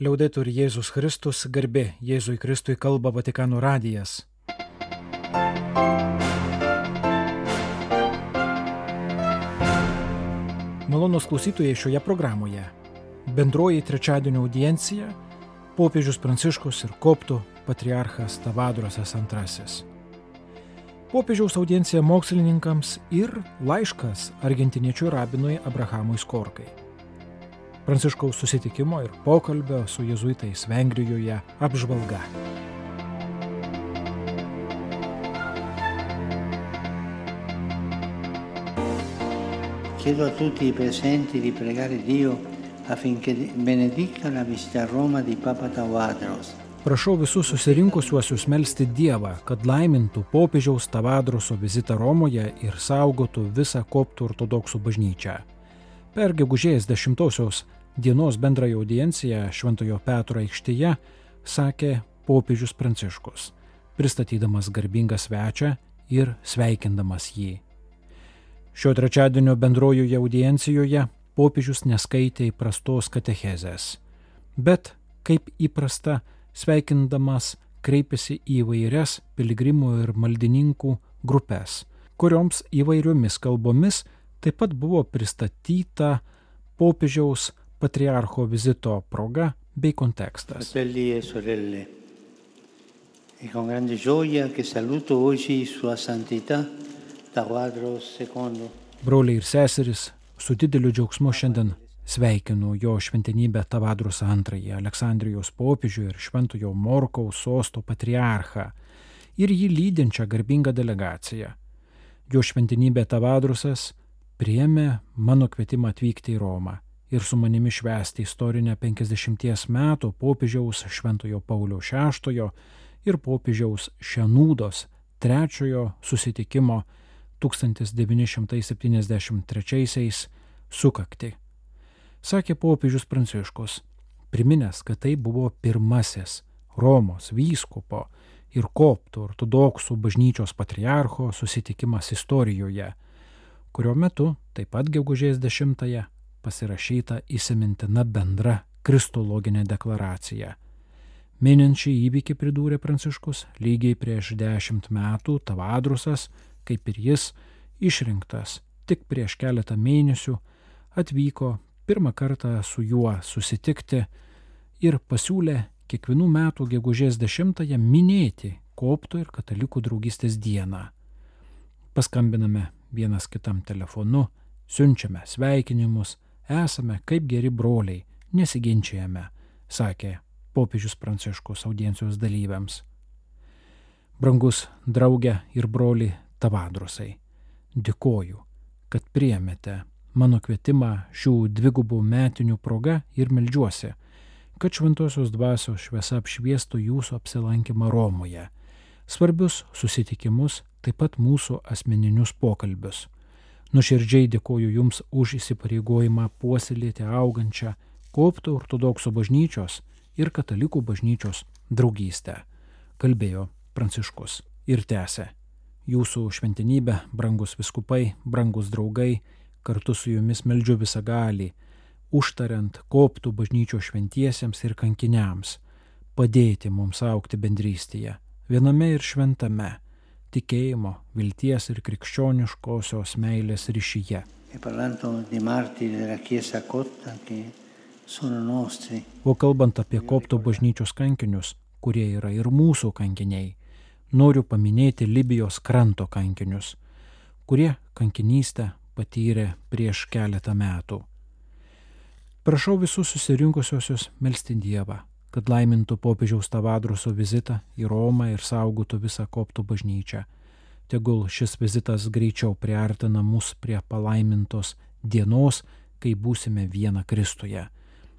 Liaudetur Jėzus Kristus, garbė Jėzui Kristui kalba Vatikano radijas. Malonus klausytojai šioje programoje. Bendroji trečiadienio audiencija - popiežius Pranciškus ir koptų patriarchas Tavadrosas II. Popiežiaus audiencija mokslininkams ir laiškas argentiniečių rabinui Abrahamui Skorkai. Pranciškaus susitikimo ir pokalbio su jezuitais Vengrijoje apžvalga. Chiedo a tutti i presenti di pregare Dio affinché benedica la visita a Roma di Papa Tawadros. Prašau visus susirinkusiuosius melstį Dievą, kad laimintų popiežiaus Tavadroso vizitą Romoje ir saugotų visą koptų ortodoksų bažnyčią. Per gegužės 10 dienos bendrąją audienciją Šventojo Petro aikštėje sakė popiežius Pranciškus, pristatydamas garbingą svečią ir sveikindamas jį. Šio trečiadienio bendrojoje audiencijoje popiežius neskaitė įprastos katechezės, bet, kaip įprasta, sveikindamas kreipėsi į vairias piligrimų ir maldininkų grupės, kurioms įvairiomis kalbomis taip pat buvo pristatyta popiežiaus patriarcho vizito proga bei kontekstas. E con grande gioia che saluto oggi Sua Santità Tawadros II. Broliai ir seserys, su dideliu džiaugsmu šiandien sveikinu jo šventenybę Tavadrus II, Aleksandrijos popiežių ir Šventojo Morkaus sosto patriarchą ir jį lydinčią garbingą delegaciją. Jo šventenybė Tavadrusas priėmė mano kvietimą atvykti į Romą ir su manimi švęsti istorinę 50 metų popiežiaus Šventojo Pauliaus VI ir popiežiaus Šenūdos trečiojo susitikimo 1973 sukakti. Sakė popiežius Pranciškus, priminęs, kad tai buvo pirmasis Romos vyskupo ir koptų ortodoksų bažnyčios patriarcho susitikimas istorijoje, kurio metu taip pat gegužės 10-ąją pasirašyta įsimintina bendra kristologinė deklaracija. Minint šį įvykį pridūrė Pranciškus, lygiai prieš dešimt metų Tavadrusas, kaip ir jis, išrinktas tik prieš keletą mėnesių, atvyko pirmą kartą su juo susitikti ir pasiūlė kiekvienų metų gegužės 10-ąją minėti koptų ir katalikų draugystės dieną. Paskambiname vienas kitam telefonu, siunčiame sveikinimus, esame kaip geri broliai, nesiginčiame, sakė popiežius Pranciškus audiencijos dalyviams. Brangus draugė ir broli Tavadrusai, dėkoju, kad priemėte mano kvietimą šių dvigubų metinių proga ir melžiuosi, kad šventosios dvasios šviesa apšviestų jūsų apsilankymą Romoje, svarbius susitikimus, taip pat mūsų asmeninius pokalbius. Nuširdžiai dėkoju Jums už įsipareigojimą puoselėti augančią koptų ortodoksų bažnyčios ir katalikų bažnyčios draugystę, kalbėjo Pranciškus ir tęsė. Jūsų šventenybė, brangus viskupai, brangus draugai, kartu su jumis meldžiu visą galį, užtariant koptų bažnyčio šventiesiems ir kankiniams, padėti mums aukti bendrystėje, viename ir šventame, tikėjimo, vilties ir krikščioniškosios meilės ryšyje. E O kalbant apie koptų bažnyčios kankinius, kurie yra ir mūsų kankiniai, noriu paminėti Libijos kranto kankinius, kurie kankinystę patyrė prieš keletą metų. Prašau visus susirinkusiosius melsti Dievą, kad laimintų popiežiaus Tavadruso vizitą į Romą ir saugotų visą koptų bažnyčią. Tegul šis vizitas greičiau priartina mus prie palaimintos dienos, kai būsime viena Kristuje,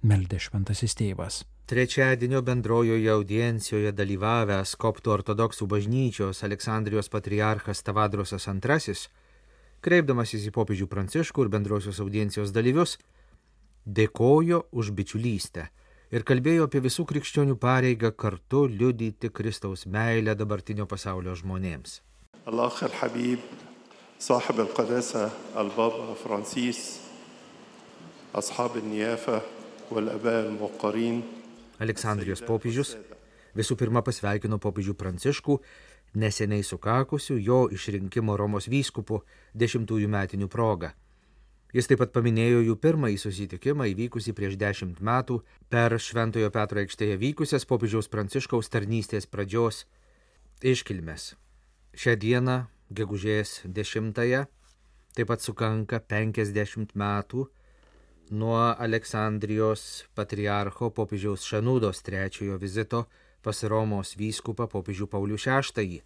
meldė šventasis tėvas. Trečiadienio bendrojoje audiencijoje dalyvavęs koptų ortodoksų bažnyčios Aleksandrijos patriarchas Tavadrosas II, kreipdamasis į popiežių Pranciškų ir bendrosios audiencijos dalyvius, dėkojo už bičiulystę ir kalbėjo apie visų krikščionių pareigą kartu liudyti Kristaus meilę dabartinio pasaulio žmonėms. Allah al-Habib, sahib al-Qadasa, al-Baba Francis, ashab al-Nijafa, wal-Aba al-Muqarin. Aleksandrijos popiežius visų pirma pasveikino popiežių Pranciškų, neseniai sukakusių jo išrinkimo Romos vyskupu dešimtųjų metinių progą. Jis taip pat paminėjo jų pirmąjį susitikimą įvykusį prieš dešimt metų per Šventojo Petro aikštėje vykusias popiežiaus Pranciškaus tarnystės pradžios iškilmes. Šią dieną, gegužės 10-ąją, taip pat sukanka 50 metų nuo Aleksandrijos patriarcho popiežiaus Šanūdos trečiojo vizito pas Romos vyskupą popiežių Paulių VI,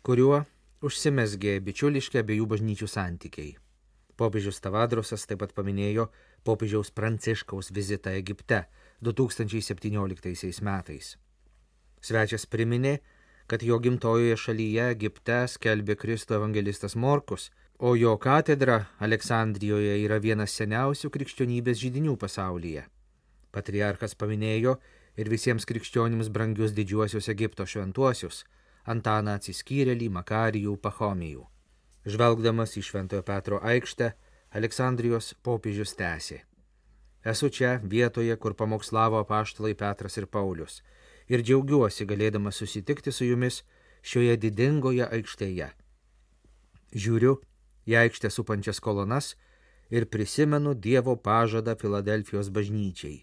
kuriuo užsimesgė bičiuliški abiejų bažnyčių santykiai. Popiežius Tavadrosas taip pat paminėjo popiežiaus Pranciškaus vizitą Egipte 2017 metais. Svečias priminė, kad jo gimtojoje šalyje Egipte skelbė Kristų evangelistas Morkus, o jo katedra Aleksandrijoje yra vienas seniausių krikščionybės žydinių pasaulyje. Patriarchas paminėjo ir visiems krikščionims brangius didžiuosius Egipto šventuosius - Antaną atsiskyrėlį, Makarijų, Pahomijų. Žvelgdamas į Šventojo Petro aikštę, Aleksandrijos popiežius tęsė. Esu čia vietoje, kur pamokslavo apaštalai Petras ir Paulius, ir džiaugiuosi galėdamas susitikti su jumis šioje didingoje aikštėje. Žiūriu į aikštę supančias kolonas ir prisimenu Dievo pažadą Filadelfijos bažnyčiai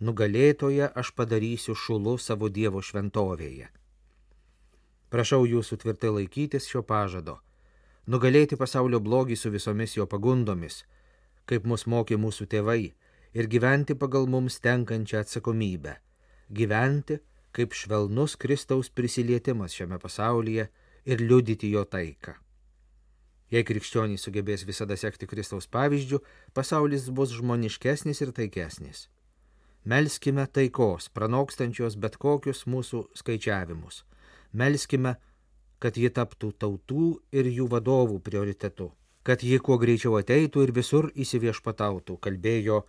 nugalėtoje aš padarysiu šulu savo Dievo šventovėje. Prašau jūsų tvirtai laikytis šio pažado, nugalėti pasaulio blogį su visomis jo pagundomis, kaip mus mokė mūsų tėvai, ir gyventi pagal mums tenkančią atsakomybę, gyventi kaip švelnus Kristaus prisilietimas šiame pasaulyje ir liudyti jo taiką. Jei krikščionys sugebės visada sekti Kristaus pavyzdžių, pasaulis bus žmoniškesnis ir taikesnis. Melskime taikos, pranokstančios bet kokius mūsų skaičiavimus. Melskime, kad ji taptų tautų ir jų vadovų prioritetu, kad ji kuo greičiau ateitų ir visur įsiviešpatautų, kalbėjo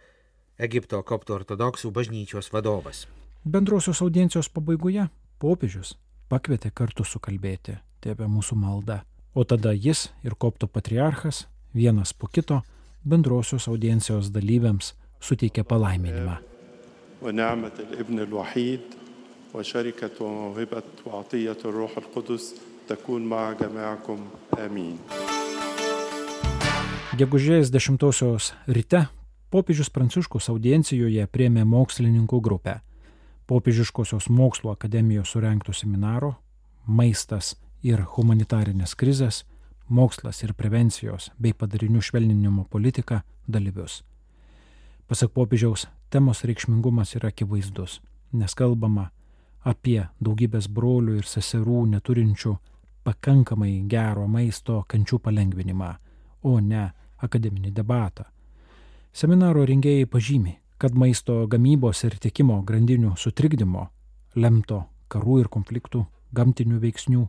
Egipto koptų ortodoksų bažnyčios vadovas. Bendrosios audiencijos pabaigoje popiežius pakvietė kartu sukalbėti tėvę mūsų maldą, o tada jis ir koptų patriarchas vienas po kito bendrosios audiencijos dalyviams suteikė palaiminimą. ونعمة الابن الوحيد وشركة وموهبة وعطية الروح القدس تكون مع جميعكم آمين Gegužės 10 ryte popiežius Pranciškus audiencijoje priemė mokslininkų grupę. Popiežiškosios mokslo akademijos surenkto seminaro Maistas ir humanitarinės krizės, mokslas ir prevencijos bei padarinių švelninimo politika dalyvius. Pasak popiežiaus, temos reikšmingumas yra akivaizdus, nes kalbama apie daugybės brolių ir seserų neturinčių pakankamai gero maisto kančių palengvinimą, o ne akademinį debatą. Seminaro rengėjai pažymi, kad maisto gamybos ir tiekimo grandinių sutrikdymo, lemto karų ir konfliktų, gamtinių veiksnių,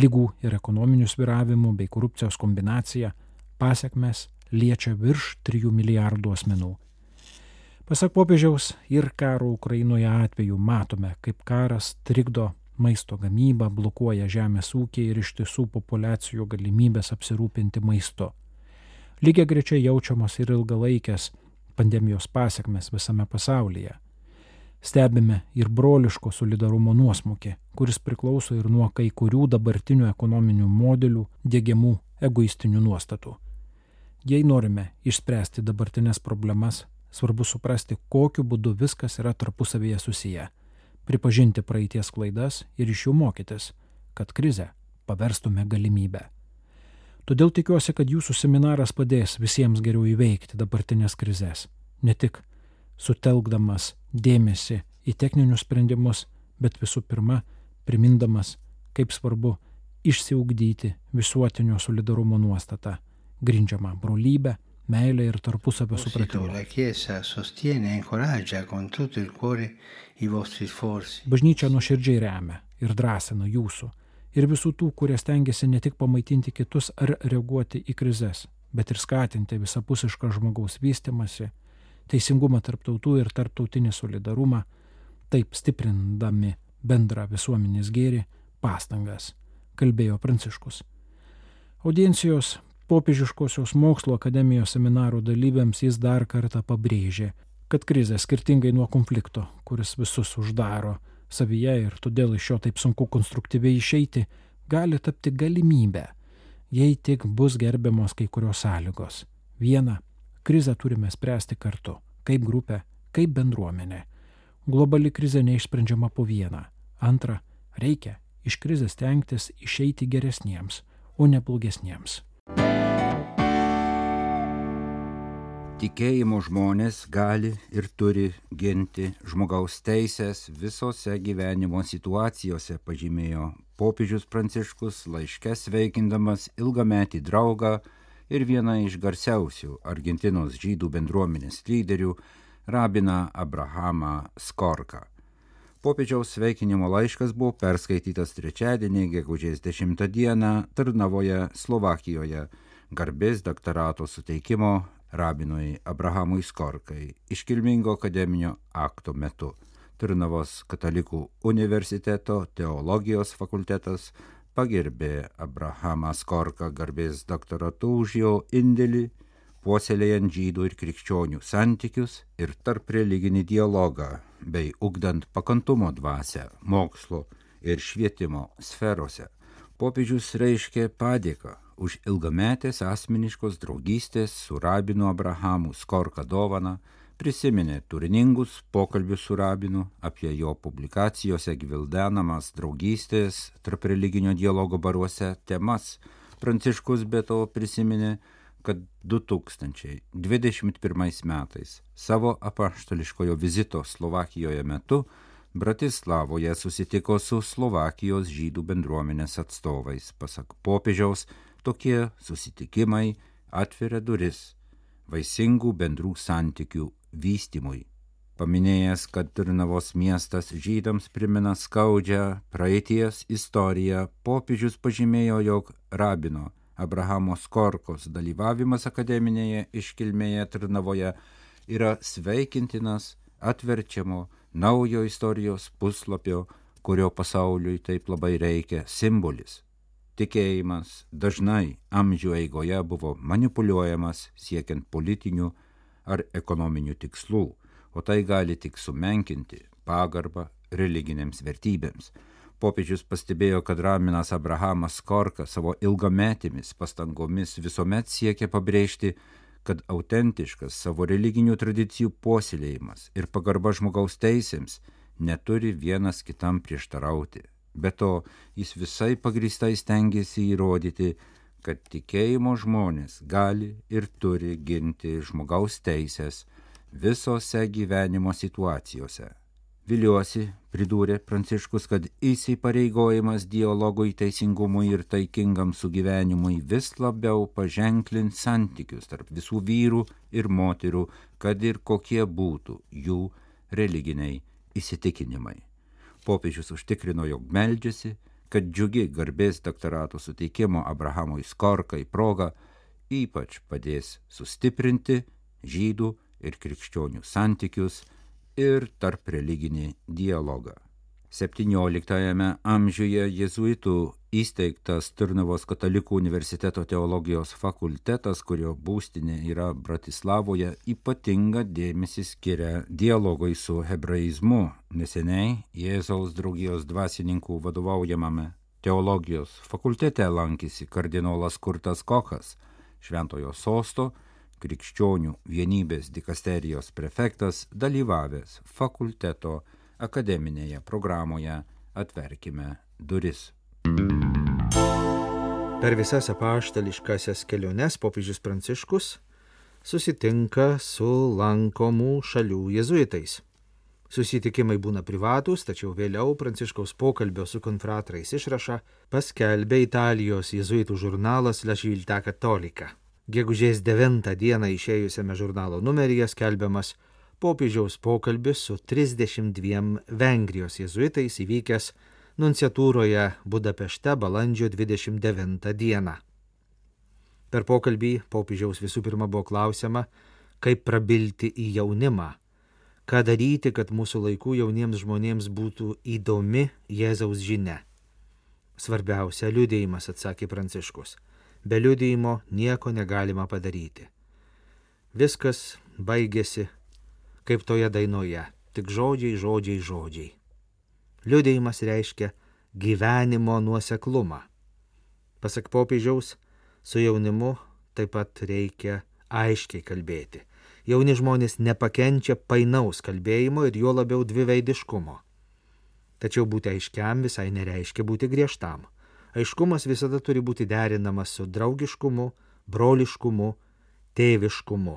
lygų ir ekonominių sviravimų bei korupcijos kombinacija pasiekmes liečia virš 3 milijardų asmenų Pasak popiežiaus ir karo Ukrainoje atveju matome, kaip karas trikdo maisto gamybą, blokuoja žemės ūkį ir iš tiesų populacijų galimybės apsirūpinti maistu. Lygiai grečiai jaučiamos ir ilgalaikės pandemijos pasiekmes visame pasaulyje. Stebime ir broliško solidarumo nuosmukį, kuris priklauso ir nuo kai kurių dabartinių ekonominių modelių dėgiamų egoistinių nuostatų. Jei norime išspręsti dabartinės problemas, Svarbu suprasti, kokiu būdu viskas yra tarpusavėje susiję, pripažinti praeities klaidas ir iš jų mokytis, kad krizę paverstume galimybę. Todėl tikiuosi, kad jūsų seminaras padės visiems geriau įveikti dabartinės krizės, ne tik sutelkdamas dėmesį į techninius sprendimus, bet visų pirma primindamas, kaip svarbu išsiugdyti visuotinio solidarumo nuostatą, grindžiamą brolybę, meilę ir tarpusavio supratimą. Bažnyčia nuoširdžiai remia ir drąsina jūsų ir visų tų, kurie stengiasi ne tik pamaitinti kitus ar reaguoti į krizes, bet ir skatinti visapusišką žmogaus vystimasi, teisingumą tarptautų ir tarptautinį solidarumą, taip stiprindami bendrą visuomenės gėrį pastangas, kalbėjo Pranciškus. Audiencijos popiežiškosios mokslo akademijos seminarų dalyviams jis dar kartą pabrėžė, kad krizė skirtingai nuo konflikto, kuris visus uždaro savyje ir todėl iš jo taip sunku konstruktyviai išeiti, gali tapti galimybę, jei tik bus gerbiamos kai kurios sąlygos. Viena, krizę turime spręsti kartu, kaip grupė, kaip bendruomenė. Globali krizė neišsprendžiama po vieną. Antra, reikia iš krizės tenktis išeiti geresniems, o ne blogesniems. Tikėjimo žmonės gali ir turi ginti žmogaus teisės visose gyvenimo situacijose, pažymėjo popiežius Pranciškus laiške sveikindamas ilgametį draugą ir vieną iš garsiausių Argentinos žydų bendruomenės lyderių, rabiną Abrahamą Skorką. Popiežiaus sveikinimo laiškas buvo perskaitytas trečiadienį, gegužės 10 dieną Tarnavoje, Slovakijoje, garbės doktorato suteikimo rabinui Abrahamui Skorkai iškilmingo akademinio akto metu. Turnavos katalikų universiteto teologijos fakultetas pagerbė Abrahamą Skorką garbės doktoratu už jo indėlį, puoselėjant žydų ir krikščionių santykius ir tarp religinį dialogą, bei ugdant pakantumo dvasę mokslo ir švietimo sferose. Popiežius reiškė padėką už ilgametės asmeniškos draugystės su rabinu Abrahamu Skorka dovana, prisiminė turiningus pokalbius su rabinu apie jo publikacijose gvildenamas draugystės tarp religinio dialogo baruose temas. Pranciškus be to prisiminė, kad 2021 metais savo apaštališkojo vizito Slovakijoje metu Bratislavoje susitiko su Slovakijos žydų bendruomenės atstovais. Pasak popiežiaus, tokie susitikimai atveria duris vaisingų bendrų santykių vystimui. Paminėjęs, kad Turnavos miestas žydams primena skaudžią praeities istoriją, popiežius pažymėjo, jog rabino Abrahamo Skorkos dalyvavimas akademinėje iškilmėje Turnavoje yra sveikintinas atverčiamo naujo istorijos puslapio, kurio pasauliui taip labai reikia simbolis. Tikėjimas dažnai amžių eigoje buvo manipuliuojamas siekiant politinių ar ekonominių tikslų, o tai gali tik sumenkinti pagarbą religinėms vertybėms. Popiežius pastebėjo, kad Raminas Abrahamas Korka savo ilgametėmis pastangomis visuomet siekia pabrėžti, kad autentiškas savo religinių tradicijų puoselėjimas ir pagarba žmogaus teisėms neturi vienas kitam prieštarauti. Be to, jis visai pagristai stengiasi įrodyti, kad tikėjimo žmonės gali ir turi ginti žmogaus teisės visose gyvenimo situacijose. Viliuosi, pridūrė Pranciškus, kad įsipareigojimas dialogui, teisingumui ir taikingam sugyvenimui vis labiau paženklins santykius tarp visų vyrų ir moterų, kad ir kokie būtų jų religiniai įsitikinimai. Popiežius užtikrino, jog meldžiasi, kad džiugi garbės doktorato suteikimo Abrahamui Skorkai proga ypač padės sustiprinti žydų ir krikščionių santykius, ir tarp religinį dialogą. XVII amžiuje jėzuitų įsteigtas Turnavos katalikų universiteto teologijos fakultetas, kurio būstinė yra Bratislavoje, ypatingą dėmesį skiria dialogui su hebraizmu. Neseniai Jėzaus draugijos dvasininkų vadovaujamame teologijos fakultete lankėsi kardinolas Kurtas Kochas, Šventojo sosto krikščionių vienybės dikasterijos prefektas dalyvavęs fakulteto akademinėje programoje Atverkime duris. Per visas apaštališkasias keliones popiežius Pranciškus susitinka su lankomų šalių jezuitais. Susitikimai būna privatus, tačiau vėliau Pranciškaus pokalbio su konfratrais išrašą paskelbė Italijos jezuitų žurnalas La Žilta Katolika. Gegužės 9 dieną išėjusiame žurnalo numeryje skelbiamas popiežiaus pokalbis su 32 Vengrijos jezuitais įvykęs nunciatūroje Budapešte balandžio 29 dieną. Per pokalbį popiežiaus visų pirma buvo klausima, kaip prabilti į jaunimą, ką daryti, kad mūsų laikų jauniems žmonėms būtų įdomi Jėzaus žinia. Svarbiausia liūdėjimas, atsakė Pranciškus be liudijimo nieko negalima padaryti. Viskas baigėsi, kaip toje dainoje, tik žodžiai, žodžiai, žodžiai. Liudėjimas reiškia gyvenimo nuoseklumą. Pasak popiežiaus, su jaunimu taip pat reikia aiškiai kalbėti. Jauni žmonės nepakenčia painaus kalbėjimo ir juo labiau dviveidiškumo. Tačiau būti aiškiam visai nereiškia būti griežtam. Aiškumas visada turi būti derinamas su draugiškumu, broliškumu, tėviškumu.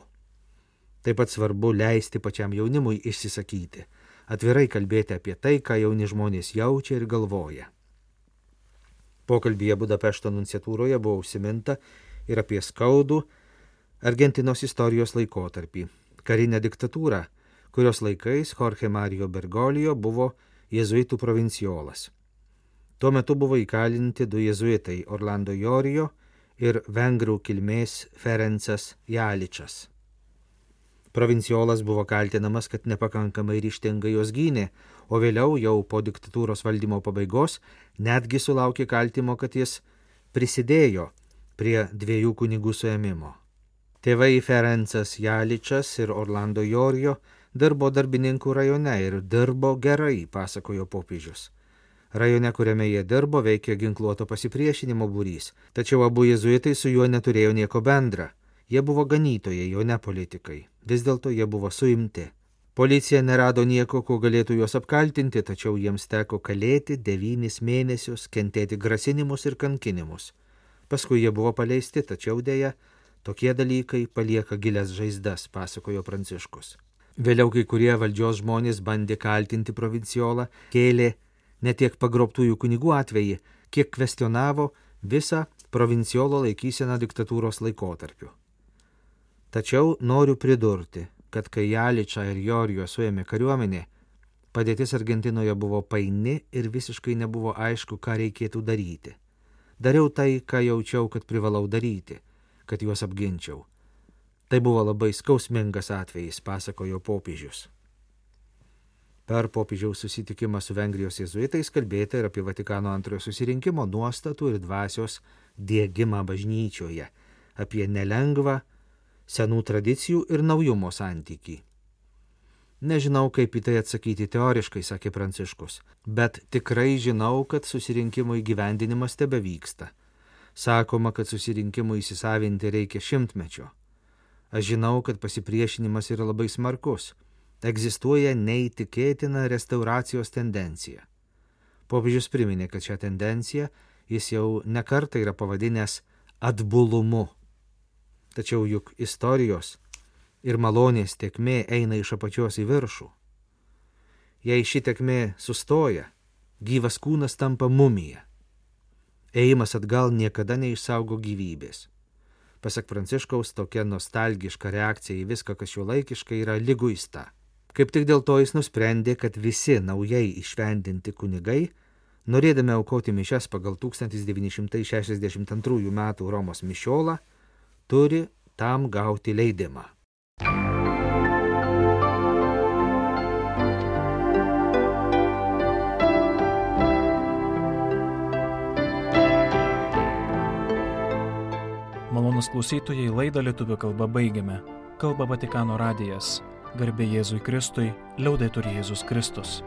Taip pat svarbu leisti pačiam jaunimui išsisakyti, atvirai kalbėti apie tai, ką jauni žmonės jaučia ir galvoja. Pokalbėje Budapešto nunciatūroje buvo užsiminta ir apie skaudų Argentinos istorijos laikotarpį - karinę diktatūrą, kurios laikais Jorge Mario Bergolio buvo jėzuitų provinciolas. Tuo metu buvo įkalinti du jėzuitai - Orlando Jorijo ir vengrų kilmės Ferencas Jaličas. Provinciolas buvo kaltinamas, kad nepakankamai ryštingai jos gynė, o vėliau jau po diktatūros valdymo pabaigos netgi sulaukė kaltimo, kad jis prisidėjo prie dviejų kunigų suėmimo. Tėvai Ferencas Jaličas ir Orlando Jorijo dirbo darbininkų rajone ir dirbo gerai, pasakojo popiežius. Rajone, kuriame jie dirbo, veikė ginkluoto pasipriešinimo būrys, tačiau abu jezuitai su juo neturėjo nieko bendra. Jie buvo ganytojai, o ne politikai. Vis dėlto jie buvo suimti. Policija nerado nieko, kuo galėtų juos apkaltinti, tačiau jiems teko kalėti devynis mėnesius, kentėti grasinimus ir kankinimus. Paskui jie buvo paleisti, tačiau dėja, tokie dalykai palieka gilias žaizdas, pasakojo Pranciškus. Vėliau kai kurie valdžios žmonės bandė kaltinti provinciolą, kėlė ne tiek pagrobtųjų kunigų atvejį, kiek kvestionavo visą provinciolo laikyseną diktatūros laikotarpiu. Tačiau noriu pridurti, kad kai Jaličą ir Jorijo suėmė kariuomenė, padėtis Argentinoje buvo paini ir visiškai nebuvo aišku, ką reikėtų daryti. Dariau tai, ką jaučiau, kad privalau daryti, kad juos apginčiau. Tai buvo labai skausmingas atvejis, pasakojo popiežius. Per popiežiaus susitikimą su Vengrijos jėzuitais kalbėta ir apie Vatikano antrojo susirinkimo nuostatų ir dvasios dėgymą bažnyčioje, apie nelengvą senų tradicijų ir naujumo santykį. Nežinau, kaip į tai atsakyti teoriškai, sakė Pranciškus, bet tikrai žinau, kad susirinkimo įgyvendinimas tebe vyksta. Sakoma, kad susirinkimui įsisavinti reikia šimtmečio. Aš žinau, kad pasipriešinimas yra labai smarkus. Egzistuoja neįtikėtina restauracijos tendencija. Popiežius priminė, kad šią tendenciją jis jau nekartą yra pavadinęs atbulumu. Tačiau juk istorijos ir malonės tekmė eina iš apačios į viršų. Jei ši tekmė sustoja, gyvas kūnas tampa mumija. Ėjimas atgal niekada neišsaugo gyvybės. Pasak Pranciškaus, tokia nostalgiška reakcija į viską, kas šio laikiškai yra lyguista. Kaip tik dėl to jis nusprendė, kad visi naujai išvendinti kunigai, norėdami aukoti mišes pagal 1962 m. Romos mišiolą, turi tam gauti leidimą. Malonus klausytojai laidą lietuvių kalbą baigiame. Kalba Vatikano radijas. Garbė Jėzui Kristui, liaudai turi Jėzus Kristus.